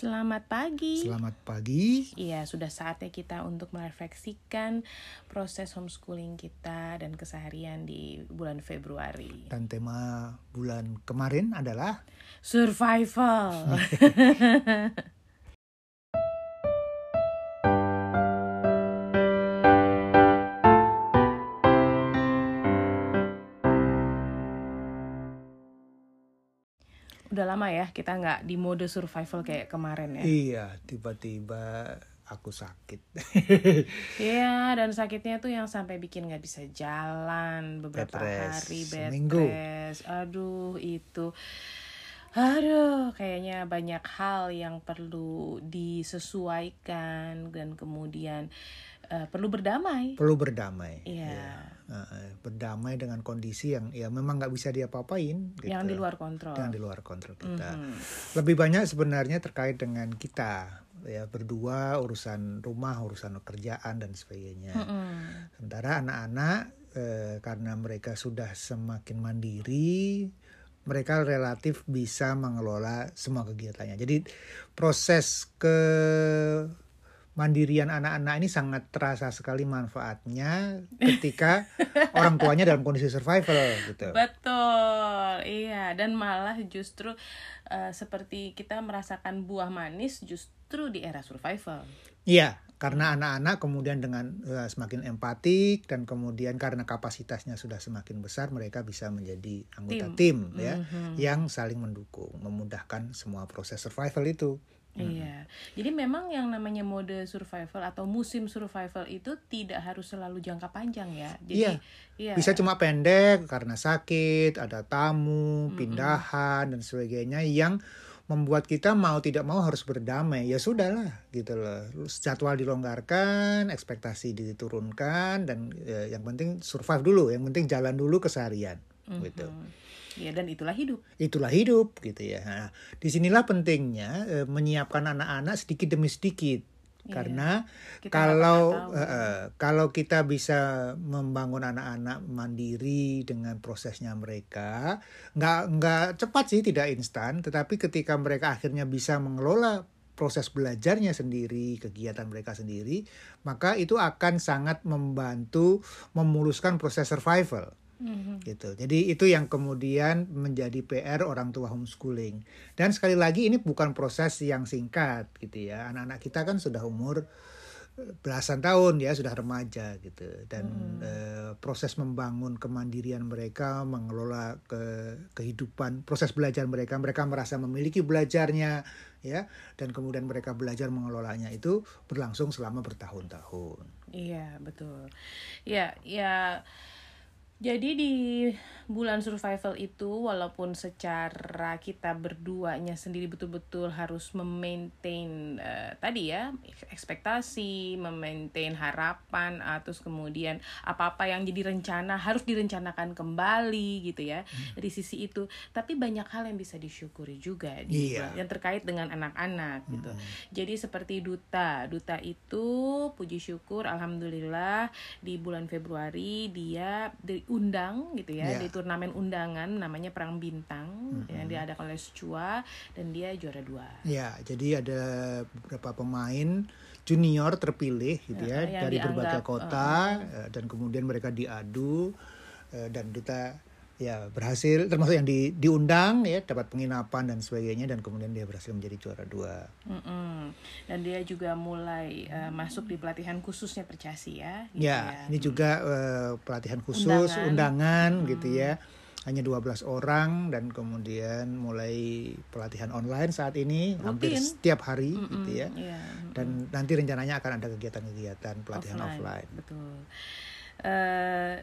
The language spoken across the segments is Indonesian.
Selamat pagi. Selamat pagi. Iya, sudah saatnya kita untuk merefleksikan proses homeschooling kita dan keseharian di bulan Februari. Dan tema bulan kemarin adalah survival. udah lama ya kita nggak di mode survival kayak kemarin ya. Iya, tiba-tiba aku sakit. Iya, dan sakitnya tuh yang sampai bikin nggak bisa jalan beberapa Betres. hari, Seminggu. betres. Aduh, itu. Aduh, kayaknya banyak hal yang perlu disesuaikan dan kemudian uh, perlu berdamai. Perlu berdamai. Iya. Ya. Uh, berdamai dengan kondisi yang ya memang nggak bisa diapa-apain. Gitu. Yang di luar kontrol. Yang di luar kontrol kita. Mhm. Lebih banyak sebenarnya terkait dengan kita ya berdua urusan rumah, urusan pekerjaan dan sebagainya. Mhm. Sementara anak-anak eh, karena mereka sudah semakin mandiri, mereka relatif bisa mengelola semua kegiatannya. Jadi proses ke mandirian anak-anak ini sangat terasa sekali manfaatnya ketika orang tuanya dalam kondisi survival gitu. Betul, iya. Dan malah justru uh, seperti kita merasakan buah manis justru di era survival. Iya, karena anak-anak kemudian dengan uh, semakin empatik dan kemudian karena kapasitasnya sudah semakin besar, mereka bisa menjadi anggota tim, tim ya, mm -hmm. yang saling mendukung, memudahkan semua proses survival itu. Iya, jadi memang yang namanya mode survival atau musim survival itu tidak harus selalu jangka panjang ya. Jadi, iya, iya. bisa cuma pendek karena sakit, ada tamu, pindahan mm -hmm. dan sebagainya yang membuat kita mau tidak mau harus berdamai. Ya sudahlah, gitu loh. Jadwal dilonggarkan, ekspektasi diturunkan dan ya, yang penting survive dulu, yang penting jalan dulu keseharian, mm -hmm. gitu. Ya dan itulah hidup. Itulah hidup gitu ya. Nah, di sinilah pentingnya e, menyiapkan anak-anak sedikit demi sedikit. Iya. Karena kita kalau uh, kalau kita bisa membangun anak-anak mandiri dengan prosesnya mereka, nggak nggak cepat sih, tidak instan. Tetapi ketika mereka akhirnya bisa mengelola proses belajarnya sendiri, kegiatan mereka sendiri, maka itu akan sangat membantu memuluskan proses survival. Mm-hmm. gitu. Jadi itu yang kemudian menjadi PR orang tua homeschooling. Dan sekali lagi ini bukan proses yang singkat gitu ya. Anak-anak kita kan sudah umur belasan tahun ya sudah remaja gitu dan hmm. eh, proses membangun kemandirian mereka mengelola ke kehidupan proses belajar mereka mereka merasa memiliki belajarnya ya dan kemudian mereka belajar mengelolanya itu berlangsung selama bertahun-tahun iya betul ya ya jadi di bulan survival itu walaupun secara kita berduanya sendiri betul-betul harus memaintain uh, tadi ya ekspektasi, memaintain harapan, atau kemudian apa-apa yang jadi rencana harus direncanakan kembali gitu ya hmm. dari sisi itu. Tapi banyak hal yang bisa disyukuri juga di yeah. yang terkait dengan anak-anak gitu. hmm. gitu. Jadi seperti duta, duta itu puji syukur alhamdulillah di bulan Februari dia diundang gitu ya yeah. Turnamen undangan namanya Perang Bintang mm -hmm. yang diadakan oleh Secua dan dia juara dua. Ya, jadi ada beberapa pemain junior terpilih gitu ya, ya dari dianggap, berbagai kota uh, dan kemudian mereka diadu uh, dan duta ya berhasil termasuk yang di, diundang ya dapat penginapan dan sebagainya dan kemudian dia berhasil menjadi juara dua mm -mm. dan dia juga mulai uh, masuk di pelatihan khususnya percasi ya gitu ya, ya ini juga uh, pelatihan khusus undangan, undangan mm. gitu ya hanya 12 orang dan kemudian mulai pelatihan online saat ini Rutin. hampir setiap hari mm -mm, gitu ya yeah. dan nanti rencananya akan ada kegiatan-kegiatan pelatihan offline, offline. betul uh,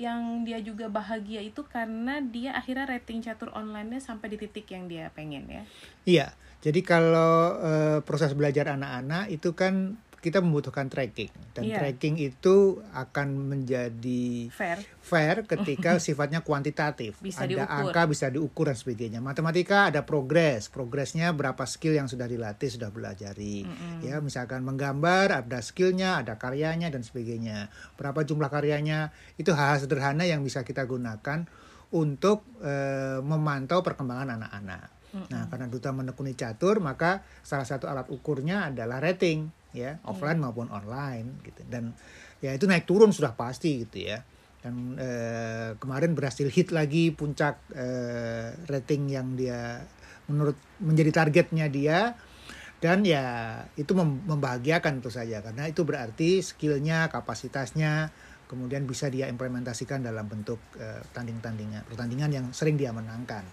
yang dia juga bahagia itu karena dia akhirnya rating catur online-nya sampai di titik yang dia pengen ya. Iya. Jadi kalau uh, proses belajar anak-anak itu kan kita membutuhkan tracking. Dan yeah. tracking itu akan menjadi fair. fair ketika sifatnya kuantitatif. Bisa ada diukur. angka bisa diukur dan sebagainya. Matematika ada progres. Progresnya berapa skill yang sudah dilatih sudah belajari mm -hmm. ya misalkan menggambar ada skillnya ada karyanya dan sebagainya. Berapa jumlah karyanya? Itu hal, -hal sederhana yang bisa kita gunakan untuk uh, memantau perkembangan anak-anak. Mm -hmm. Nah, karena duta menekuni catur, maka salah satu alat ukurnya adalah rating, ya, offline mm. maupun online, gitu. Dan ya itu naik turun sudah pasti, gitu ya. Dan eh, kemarin berhasil hit lagi puncak eh, rating yang dia menurut menjadi targetnya dia dan ya itu membahagiakan itu saja karena itu berarti skillnya kapasitasnya kemudian bisa dia implementasikan dalam bentuk uh, tanding-tandingan pertandingan yang sering dia menangkan.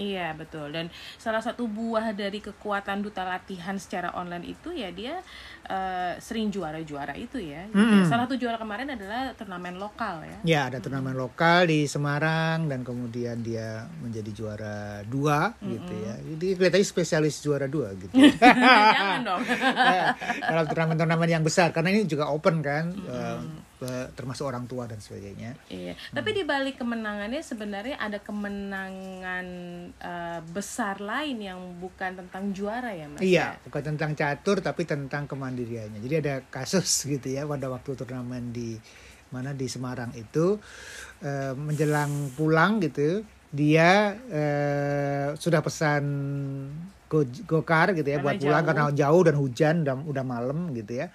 Iya betul dan salah satu buah dari kekuatan duta latihan secara online itu ya dia uh, sering juara-juara itu ya. Mm -hmm. Salah satu juara kemarin adalah turnamen lokal ya. Ya ada turnamen mm -hmm. lokal di Semarang dan kemudian dia menjadi juara dua mm -hmm. gitu ya. Jadi kelihatannya spesialis juara dua gitu. Jangan dong. ya, dalam turnamen-turnamen yang besar karena ini juga open kan. Mm -hmm. uh, termasuk orang tua dan sebagainya. Iya. Hmm. Tapi di balik kemenangannya sebenarnya ada kemenangan uh, besar lain yang bukan tentang juara ya, Mas. Iya, ya? bukan tentang catur tapi tentang kemandiriannya. Jadi ada kasus gitu ya pada waktu turnamen di mana di Semarang itu uh, menjelang pulang gitu dia uh, sudah pesan go gokar gitu ya karena buat pulang karena jauh dan hujan dan udah malam gitu ya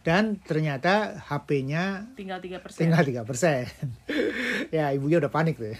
dan ternyata HP-nya tinggal tiga persen. tinggal tiga persen. Ya ibunya udah panik tuh.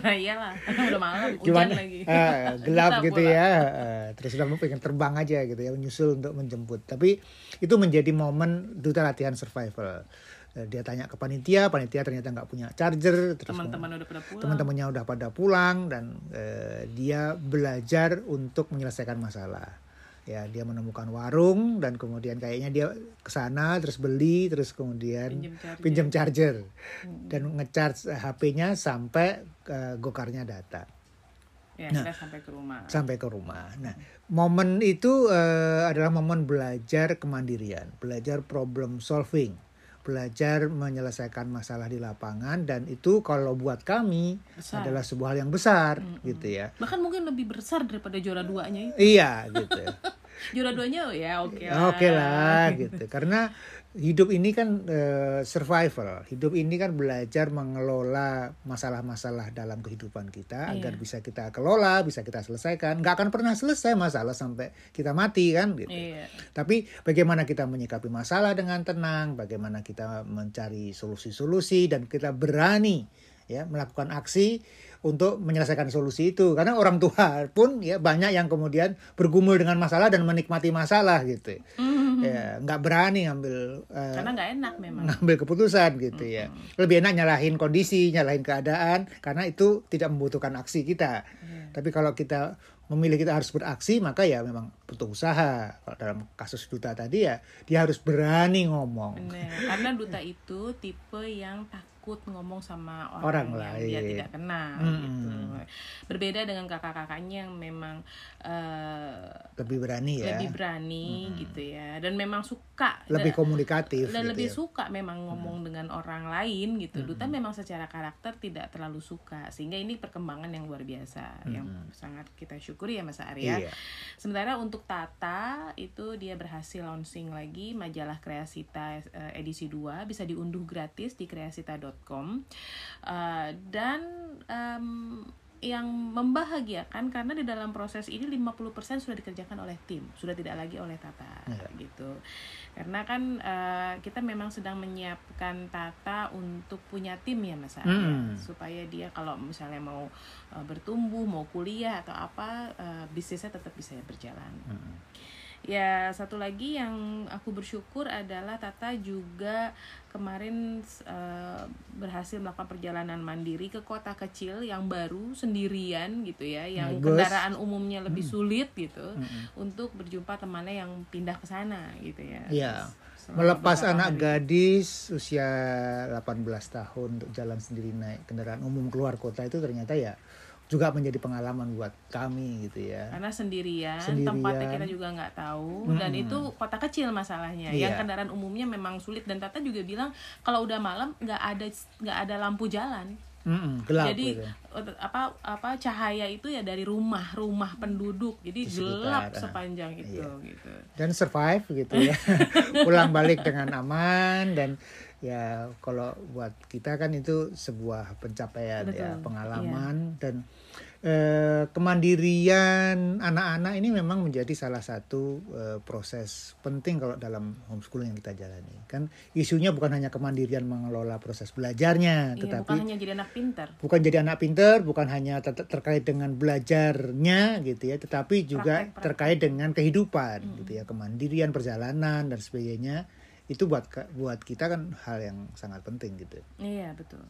Iyalah udah malam hujan lagi. uh, gelap gitu ya. Uh, terus udah mau pengen terbang aja gitu ya menyusul untuk menjemput. Tapi itu menjadi momen duta latihan survival. Eh, dia tanya ke panitia, panitia ternyata nggak punya charger, teman-teman udah pada pulang, teman-temannya udah pada pulang dan uh, dia belajar untuk menyelesaikan masalah ya dia menemukan warung dan kemudian kayaknya dia ke sana terus beli terus kemudian pinjam charger, charger hmm. dan ngecharge HP-nya sampai uh, gokarnya data. Ya, nah, sampai ke rumah. Sampai ke rumah. Nah, momen itu uh, adalah momen belajar kemandirian, belajar problem solving, belajar menyelesaikan masalah di lapangan dan itu kalau buat kami besar. adalah sebuah hal yang besar mm -hmm. gitu ya. Bahkan mungkin lebih besar daripada juara duanya itu. Iya, gitu. juara duanya ya oke okay lah. Oke okay lah gitu. Karena hidup ini kan uh, survival. Hidup ini kan belajar mengelola masalah-masalah dalam kehidupan kita iya. agar bisa kita kelola, bisa kita selesaikan. Nggak akan pernah selesai masalah sampai kita mati kan gitu. Iya. Tapi bagaimana kita menyikapi masalah dengan tenang, bagaimana kita mencari solusi-solusi dan kita berani ya melakukan aksi untuk menyelesaikan solusi itu karena orang tua pun ya banyak yang kemudian bergumul dengan masalah dan menikmati masalah gitu mm-hmm. ya nggak berani ngambil uh, karena nggak enak memang ngambil keputusan gitu mm-hmm. ya lebih enak nyalahin kondisi nyalahin keadaan karena itu tidak membutuhkan aksi kita yeah. tapi kalau kita memilih kita harus beraksi maka ya memang butuh usaha kalau dalam kasus duta tadi ya dia harus berani ngomong Bener. karena duta itu tipe yang takut ngomong sama orang, orang yang dia tidak kenal hmm. gitu. Berbeda dengan kakak-kakaknya yang memang uh, lebih berani ya. Lebih berani hmm. gitu ya. Dan memang suka lebih dan, komunikatif dan gitu lebih ya. suka memang ngomong hmm. dengan orang lain gitu. Hmm. Duta memang secara karakter tidak terlalu suka sehingga ini perkembangan yang luar biasa hmm. yang sangat kita syukuri ya Mas Arya. Iya. Sementara untuk Tata itu dia berhasil launching lagi majalah Kreasita uh, edisi 2 bisa diunduh gratis di kreasita.com uh, dan um, yang membahagiakan karena di dalam proses ini 50% sudah dikerjakan oleh tim, sudah tidak lagi oleh Tata ya. gitu. Karena kan uh, kita memang sedang menyiapkan Tata untuk punya tim ya Mas hmm. supaya dia kalau misalnya mau uh, bertumbuh, mau kuliah atau apa uh, bisnisnya tetap bisa berjalan. Hmm ya satu lagi yang aku bersyukur adalah Tata juga kemarin uh, berhasil melakukan perjalanan mandiri ke kota kecil yang baru sendirian gitu ya yang Bagus. kendaraan umumnya lebih hmm. sulit gitu hmm. untuk berjumpa temannya yang pindah ke sana gitu ya. Iya. Melepas anak gadis usia 18 tahun untuk jalan sendiri naik kendaraan umum keluar kota itu ternyata ya juga menjadi pengalaman buat kami gitu ya. Karena sendirian, sendirian. tempatnya kita juga nggak tahu hmm. dan itu kota kecil masalahnya. Iya. Yang kendaraan umumnya memang sulit dan Tata juga bilang kalau udah malam nggak ada nggak ada lampu jalan. Mm-mm, gelap jadi gitu. apa apa cahaya itu ya dari rumah rumah penduduk jadi gelap ah. sepanjang itu iya. gitu dan survive gitu ya pulang balik dengan aman dan ya kalau buat kita kan itu sebuah pencapaian ya, Betul. ya pengalaman iya. dan eh, kemandirian anak-anak ini memang menjadi salah satu eh, proses penting kalau dalam homeschooling yang kita jalani. Kan isunya bukan hanya kemandirian mengelola proses belajarnya, Iya, tetapi bukan hanya jadi anak pintar. bukan jadi anak pinter, bukan hanya ter- terkait dengan belajarnya gitu ya, tetapi juga Praktek-praktek. terkait dengan kehidupan gitu ya, kemandirian perjalanan dan sebagainya. Itu buat buat kita kan hal yang sangat penting gitu. Iya betul.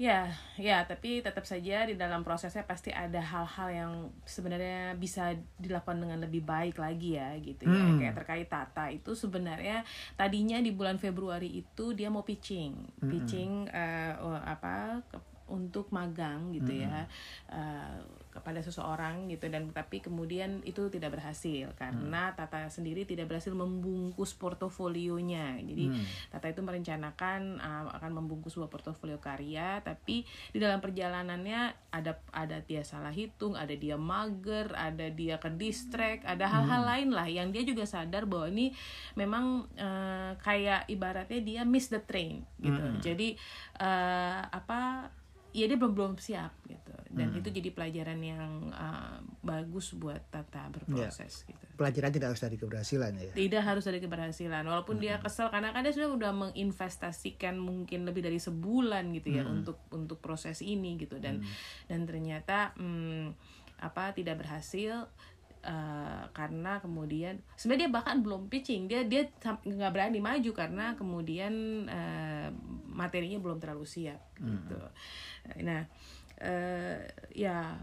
Ya, ya, tapi tetap saja di dalam prosesnya pasti ada hal-hal yang sebenarnya bisa dilakukan dengan lebih baik lagi ya, gitu ya. Hmm. Kayak terkait Tata itu sebenarnya tadinya di bulan Februari itu dia mau pitching, pitching eh, oh, apa ke- untuk magang gitu ya eh, kepada seseorang gitu. Dan tapi kemudian itu tidak berhasil karena Tata sendiri tidak berhasil membungkus portofolionya. Jadi Tata itu merencanakan uh, akan membungkus sebuah portofolio karya, tapi di dalam perjalanannya ada ada dia salah hitung, ada dia mager, ada dia ke distract, ada hal-hal lain lah yang dia juga sadar bahwa ini memang uh, kayak ibaratnya dia miss the train gitu. Jadi uh, apa ya dia belum belum siap gitu. Dan itu jadi pelajaran yang uh, bagus buat Tata berproses gitu. Pelajaran tidak harus dari keberhasilan ya. tidak harus ada keberhasilan. Walaupun dia kesel karena kan dia sudah udah menginvestasikan mungkin lebih dari sebulan gitu ya untuk untuk proses ini gitu. Dan dan ternyata hmm, apa tidak berhasil eh, karena kemudian sebenarnya dia bahkan belum pitching. Dia dia nggak berani maju karena kemudian eh, materinya belum terlalu siap gitu. Nah eh, ya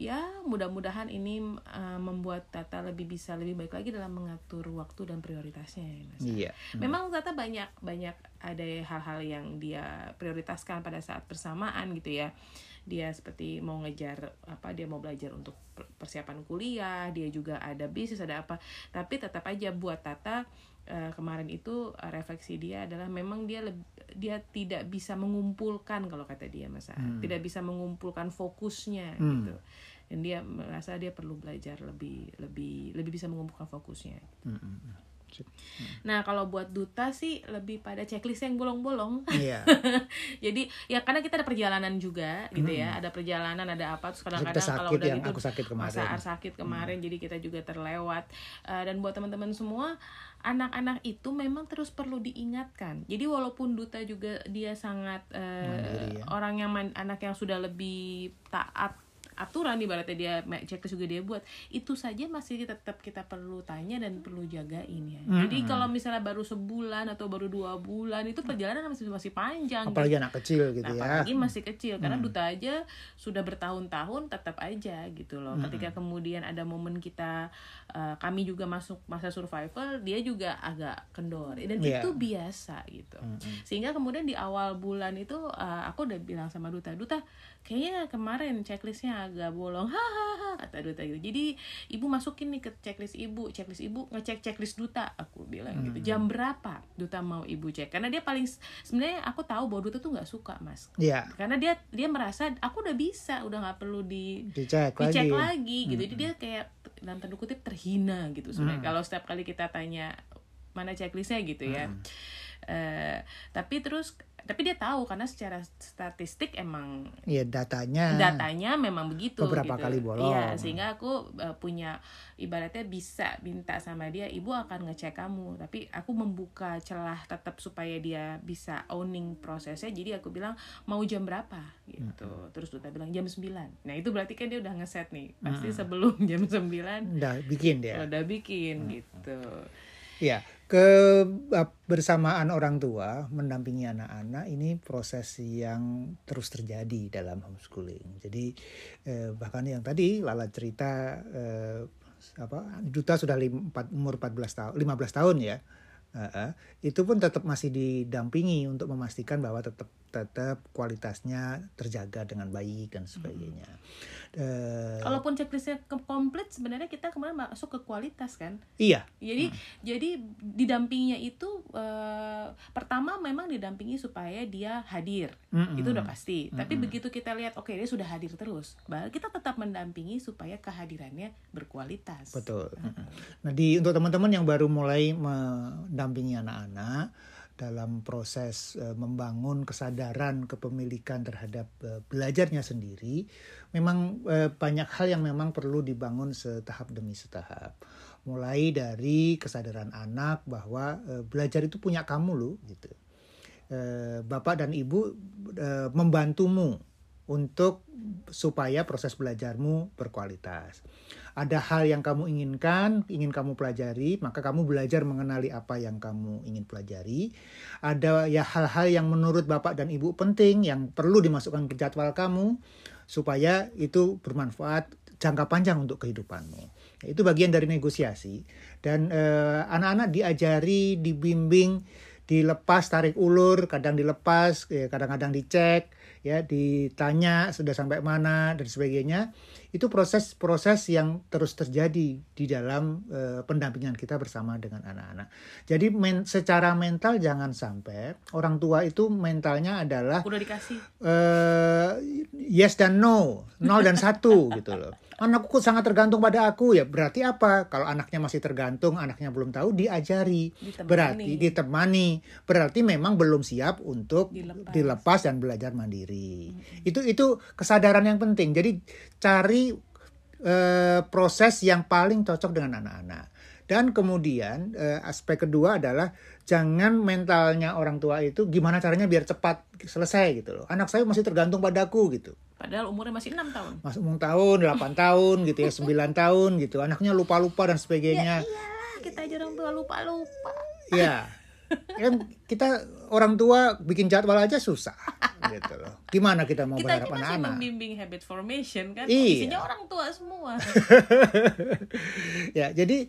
ya mudah-mudahan ini uh, membuat Tata lebih bisa lebih baik lagi dalam mengatur waktu dan prioritasnya ya, Mas. Iya. Memang Tata banyak banyak ada hal-hal yang dia prioritaskan pada saat bersamaan gitu ya. Dia seperti mau ngejar apa dia mau belajar untuk per- persiapan kuliah, dia juga ada bisnis ada apa. Tapi tetap aja buat Tata eh, kemarin itu eh, refleksi dia adalah memang dia dia tidak bisa mengumpulkan kalau kata dia Mas Aad. tidak bisa mengumpulkan fokusnya Hmm. gitu dan dia merasa dia perlu belajar lebih lebih lebih bisa mengumpulkan fokusnya Mm, mm, mm. Sip. nah kalau buat duta sih lebih pada checklist yang bolong-bolong Iya. jadi ya karena kita ada perjalanan juga gitu ya ada perjalanan ada apa terus kadang-kadang kalau udah yang gitu aku sakit kemarin. masa sakit kemarin jadi kita juga terlewat Eh, dan buat teman-teman semua anak-anak itu memang terus perlu diingatkan jadi walaupun duta juga dia sangat eh, Mandiri ya. orang yang man- anak yang sudah lebih taat aturan ibaratnya dia checklist juga dia buat itu saja masih tetap kita perlu tanya dan perlu jagain ya jadi kalau misalnya baru sebulan atau baru dua bulan itu perjalanan masih masih panjang Apalagi anak kecil gitu Nah, ya. apalagi masih kecil karena duta aja sudah bertahun-tahun tetap aja gitu loh. Ketika kemudian ada momen kita uh, kami juga masuk masa survival, dia juga agak kendor dan Iya. itu biasa gitu. Sehingga kemudian di awal bulan itu uh, aku udah bilang sama duta, duta kayaknya kemarin checklistnya agak bolong, hahaha kata duta gitu. Jadi ibu masukin nih ke checklist ibu, checklist ibu ngecek checklist duta, aku bilang gitu. Jam berapa duta mau ibu cek? Karena dia paling sebenarnya aku tahu bahwa duta tuh nggak suka mas Iya. karena dia dia merasa aku udah bisa udah nggak perlu di Dicek dicek lagi. lagi gitu jadi dia kayak dalam tanda kutip terhina gitu sebenarnya kalau setiap kali kita tanya mana checklistnya gitu ya Eh, tapi terus tapi dia tahu karena secara statistik emang Iya datanya. datanya memang begitu Beberapa gitu. kali bolong. Iya, sehingga aku uh, punya ibaratnya bisa minta sama dia, ibu akan ngecek kamu, tapi aku membuka celah tetap supaya dia bisa owning prosesnya. Jadi aku bilang mau jam berapa gitu. Terus Duta bilang jam 9. Nah, itu berarti kan dia udah ngeset nih. Pasti sebelum jam 9 Udah bikin dia. udah bikin gitu. Ya, kebersamaan orang tua mendampingi anak-anak ini proses yang terus terjadi dalam homeschooling. Jadi eh, bahkan yang tadi Lala cerita eh, apa Duta sudah lim, umur 14 tahun, 15 tahun ya. Eh, eh, itu pun tetap masih didampingi untuk memastikan bahwa tetap tetap kualitasnya terjaga dengan baik dan sebagainya. Eh, Kalaupun checklistnya komplit sebenarnya kita kemarin masuk ke kualitas kan. iya, Jadi jadi didampinginya itu eh, pertama memang didampingi supaya dia hadir. Mm-mm. Itu udah pasti. Tapi begitu kita lihat oke dia sudah hadir terus, kita tetap mendampingi supaya kehadirannya berkualitas. Betul. Nah, di untuk teman-teman yang baru mulai mendampingi anak-anak dalam proses uh, membangun kesadaran kepemilikan terhadap uh, belajarnya sendiri memang uh, banyak hal yang memang perlu dibangun setahap demi setahap. Mulai dari kesadaran anak bahwa uh, belajar itu punya kamu loh gitu. Uh, bapak dan ibu uh, membantumu untuk supaya proses belajarmu berkualitas. Ada hal yang kamu inginkan, ingin kamu pelajari, maka kamu belajar mengenali apa yang kamu ingin pelajari. Ada ya hal-hal yang menurut Bapak dan Ibu penting yang perlu dimasukkan ke jadwal kamu supaya itu bermanfaat jangka panjang untuk kehidupanmu. Itu bagian dari negosiasi dan eh, anak-anak eh, diajari, dibimbing, dilepas tarik ulur, kadang dilepas, ya, kadang-kadang dicek ya ditanya sudah sampai mana dan sebagainya itu proses-proses yang terus terjadi di dalam uh, pendampingan kita bersama dengan anak-anak. Jadi men secara mental jangan sampai orang tua itu mentalnya adalah udah dikasih uh, yes dan no, nol dan satu gitu loh anakku sangat tergantung pada aku. Ya berarti apa? Kalau anaknya masih tergantung anaknya belum tahu diajari. Ditemani. berarti ditemani. Berarti memang belum siap untuk dilepas, dilepas dan belajar mandiri. Hmm. itu itu kesadaran yang penting. Jadi cari uh, proses yang paling cocok dengan anak-anak. Dan kemudian uh, aspek kedua adalah jangan mentalnya orang tua itu gimana caranya biar cepat selesai gitu loh. Anak saya masih tergantung padaku gitu Padahal umurnya masih enam tahun. Masih umur tahun, 8 tahun gitu ya, 9 tahun gitu. Anaknya lupa-lupa dan sebagainya. Ya iyalah, kita aja orang tua lupa-lupa. Iya. Kan kita orang tua bikin jadwal aja susah gitu loh. Gimana kita mau kita berharap anak-anak? Kita membimbing habit formation kan. Iya. Isinya orang tua semua. ya, jadi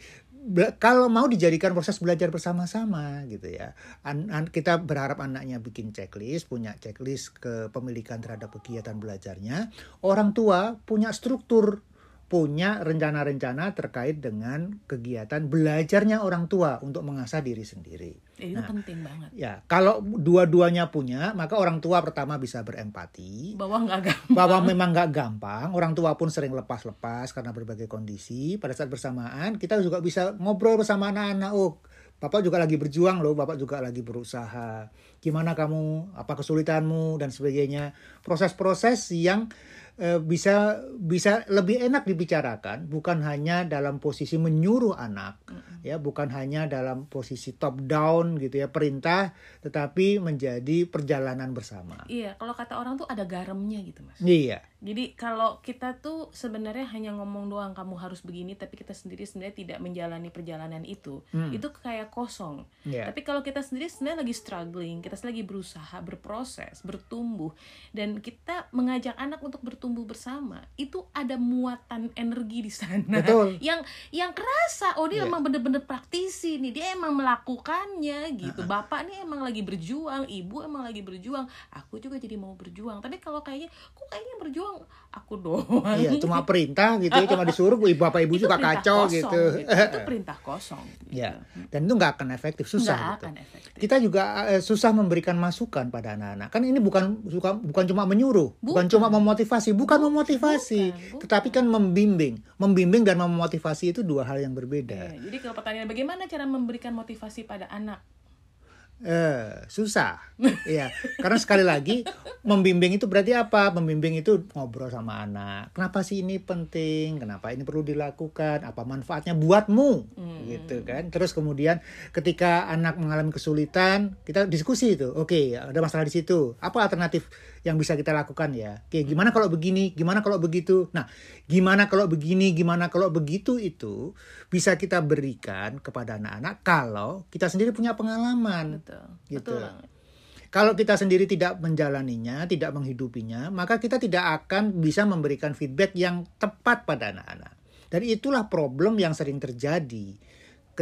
kalau mau dijadikan proses belajar bersama-sama gitu ya. An, an, kita berharap anaknya bikin checklist, punya checklist kepemilikan terhadap kegiatan belajarnya. Orang tua punya struktur punya rencana-rencana terkait dengan kegiatan belajarnya orang tua untuk mengasah diri sendiri. itu nah, penting banget. Ya, kalau dua-duanya punya, maka orang tua pertama bisa berempati. Bahwa nggak gampang. Bahwa memang nggak gampang. Orang tua pun sering lepas-lepas karena berbagai kondisi. Pada saat bersamaan, kita juga bisa ngobrol bersama anak-anak. Oh, Bapak juga lagi berjuang loh, Bapak juga lagi berusaha. Gimana kamu, apa kesulitanmu dan sebagainya. Proses-proses yang bisa bisa lebih enak dibicarakan bukan hanya dalam posisi menyuruh anak mm-hmm. ya bukan hanya dalam posisi top down gitu ya perintah tetapi menjadi perjalanan bersama. Iya kalau kata orang tuh ada garamnya gitu mas. Iya jadi kalau kita tuh sebenarnya hanya ngomong doang kamu harus begini tapi kita sendiri sebenarnya tidak menjalani perjalanan itu. Hmm. Itu kayak kosong. Yeah. Tapi kalau kita sendiri sebenarnya lagi struggling, kita lagi berusaha, berproses, bertumbuh dan kita mengajak anak untuk bertumbuh bersama, itu ada muatan energi di sana. Betul. Yang yang kerasa oh dia yeah. emang bener-bener praktisi nih, dia emang melakukannya gitu. Uh. Bapak nih emang lagi berjuang, ibu emang lagi berjuang, aku juga jadi mau berjuang. Tapi kalau kayaknya kok kayaknya berjuang doang aku doang iya cuma perintah gitu ya cuma disuruh ibu bapak ibu juga kacau kosong, gitu. gitu itu perintah kosong gitu. ya dan itu nggak akan efektif susah gak gitu. akan efektif. kita juga uh, susah memberikan masukan pada anak-anak kan ini bukan suka bukan cuma menyuruh bukan, bukan cuma memotivasi bukan, bukan memotivasi bukan, bukan. tetapi kan membimbing membimbing dan memotivasi itu dua hal yang berbeda ya, jadi kalau pertanyaan bagaimana cara memberikan motivasi pada anak Eh, susah. Iya, karena sekali lagi membimbing itu berarti apa? Membimbing itu ngobrol sama anak. Kenapa sih ini penting? Kenapa ini perlu dilakukan? Apa manfaatnya buatmu? Hmm. Gitu kan. Terus kemudian ketika anak mengalami kesulitan, kita diskusi itu. Oke, ada masalah di situ. Apa alternatif yang bisa kita lakukan ya. Oke, gimana kalau begini, gimana kalau begitu. Nah, gimana kalau begini, gimana kalau begitu itu bisa kita berikan kepada anak-anak kalau kita sendiri punya pengalaman. Betul. Gitu. Betul banget. Kalau kita sendiri tidak menjalaninya, tidak menghidupinya, maka kita tidak akan bisa memberikan feedback yang tepat pada anak-anak. Dan itulah problem yang sering terjadi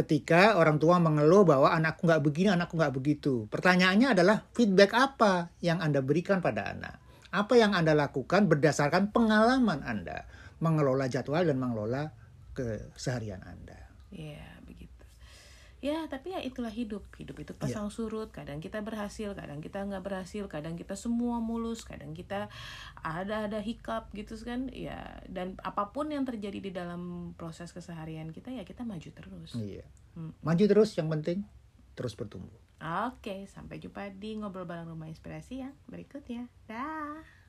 ketika orang tua mengeluh bahwa anakku nggak begini, anakku nggak begitu. Pertanyaannya adalah feedback apa yang Anda berikan pada anak? Apa yang Anda lakukan berdasarkan pengalaman Anda mengelola jadwal dan mengelola keseharian Anda. Begitu. Ya, tapi ya itulah hidup. Hidup itu pasang yeah. surut. Kadang kita berhasil, kadang kita nggak berhasil, kadang kita semua mulus, kadang kita ada ada hiccup gitu kan. Ya, dan apa pun yang terjadi di dalam proses keseharian kita ya kita maju terus. Iya. Hmm. Maju terus yang penting terus bertumbuh. Oke, sampai jumpa di ngobrol bareng rumah inspirasi yang berikutnya. Dah.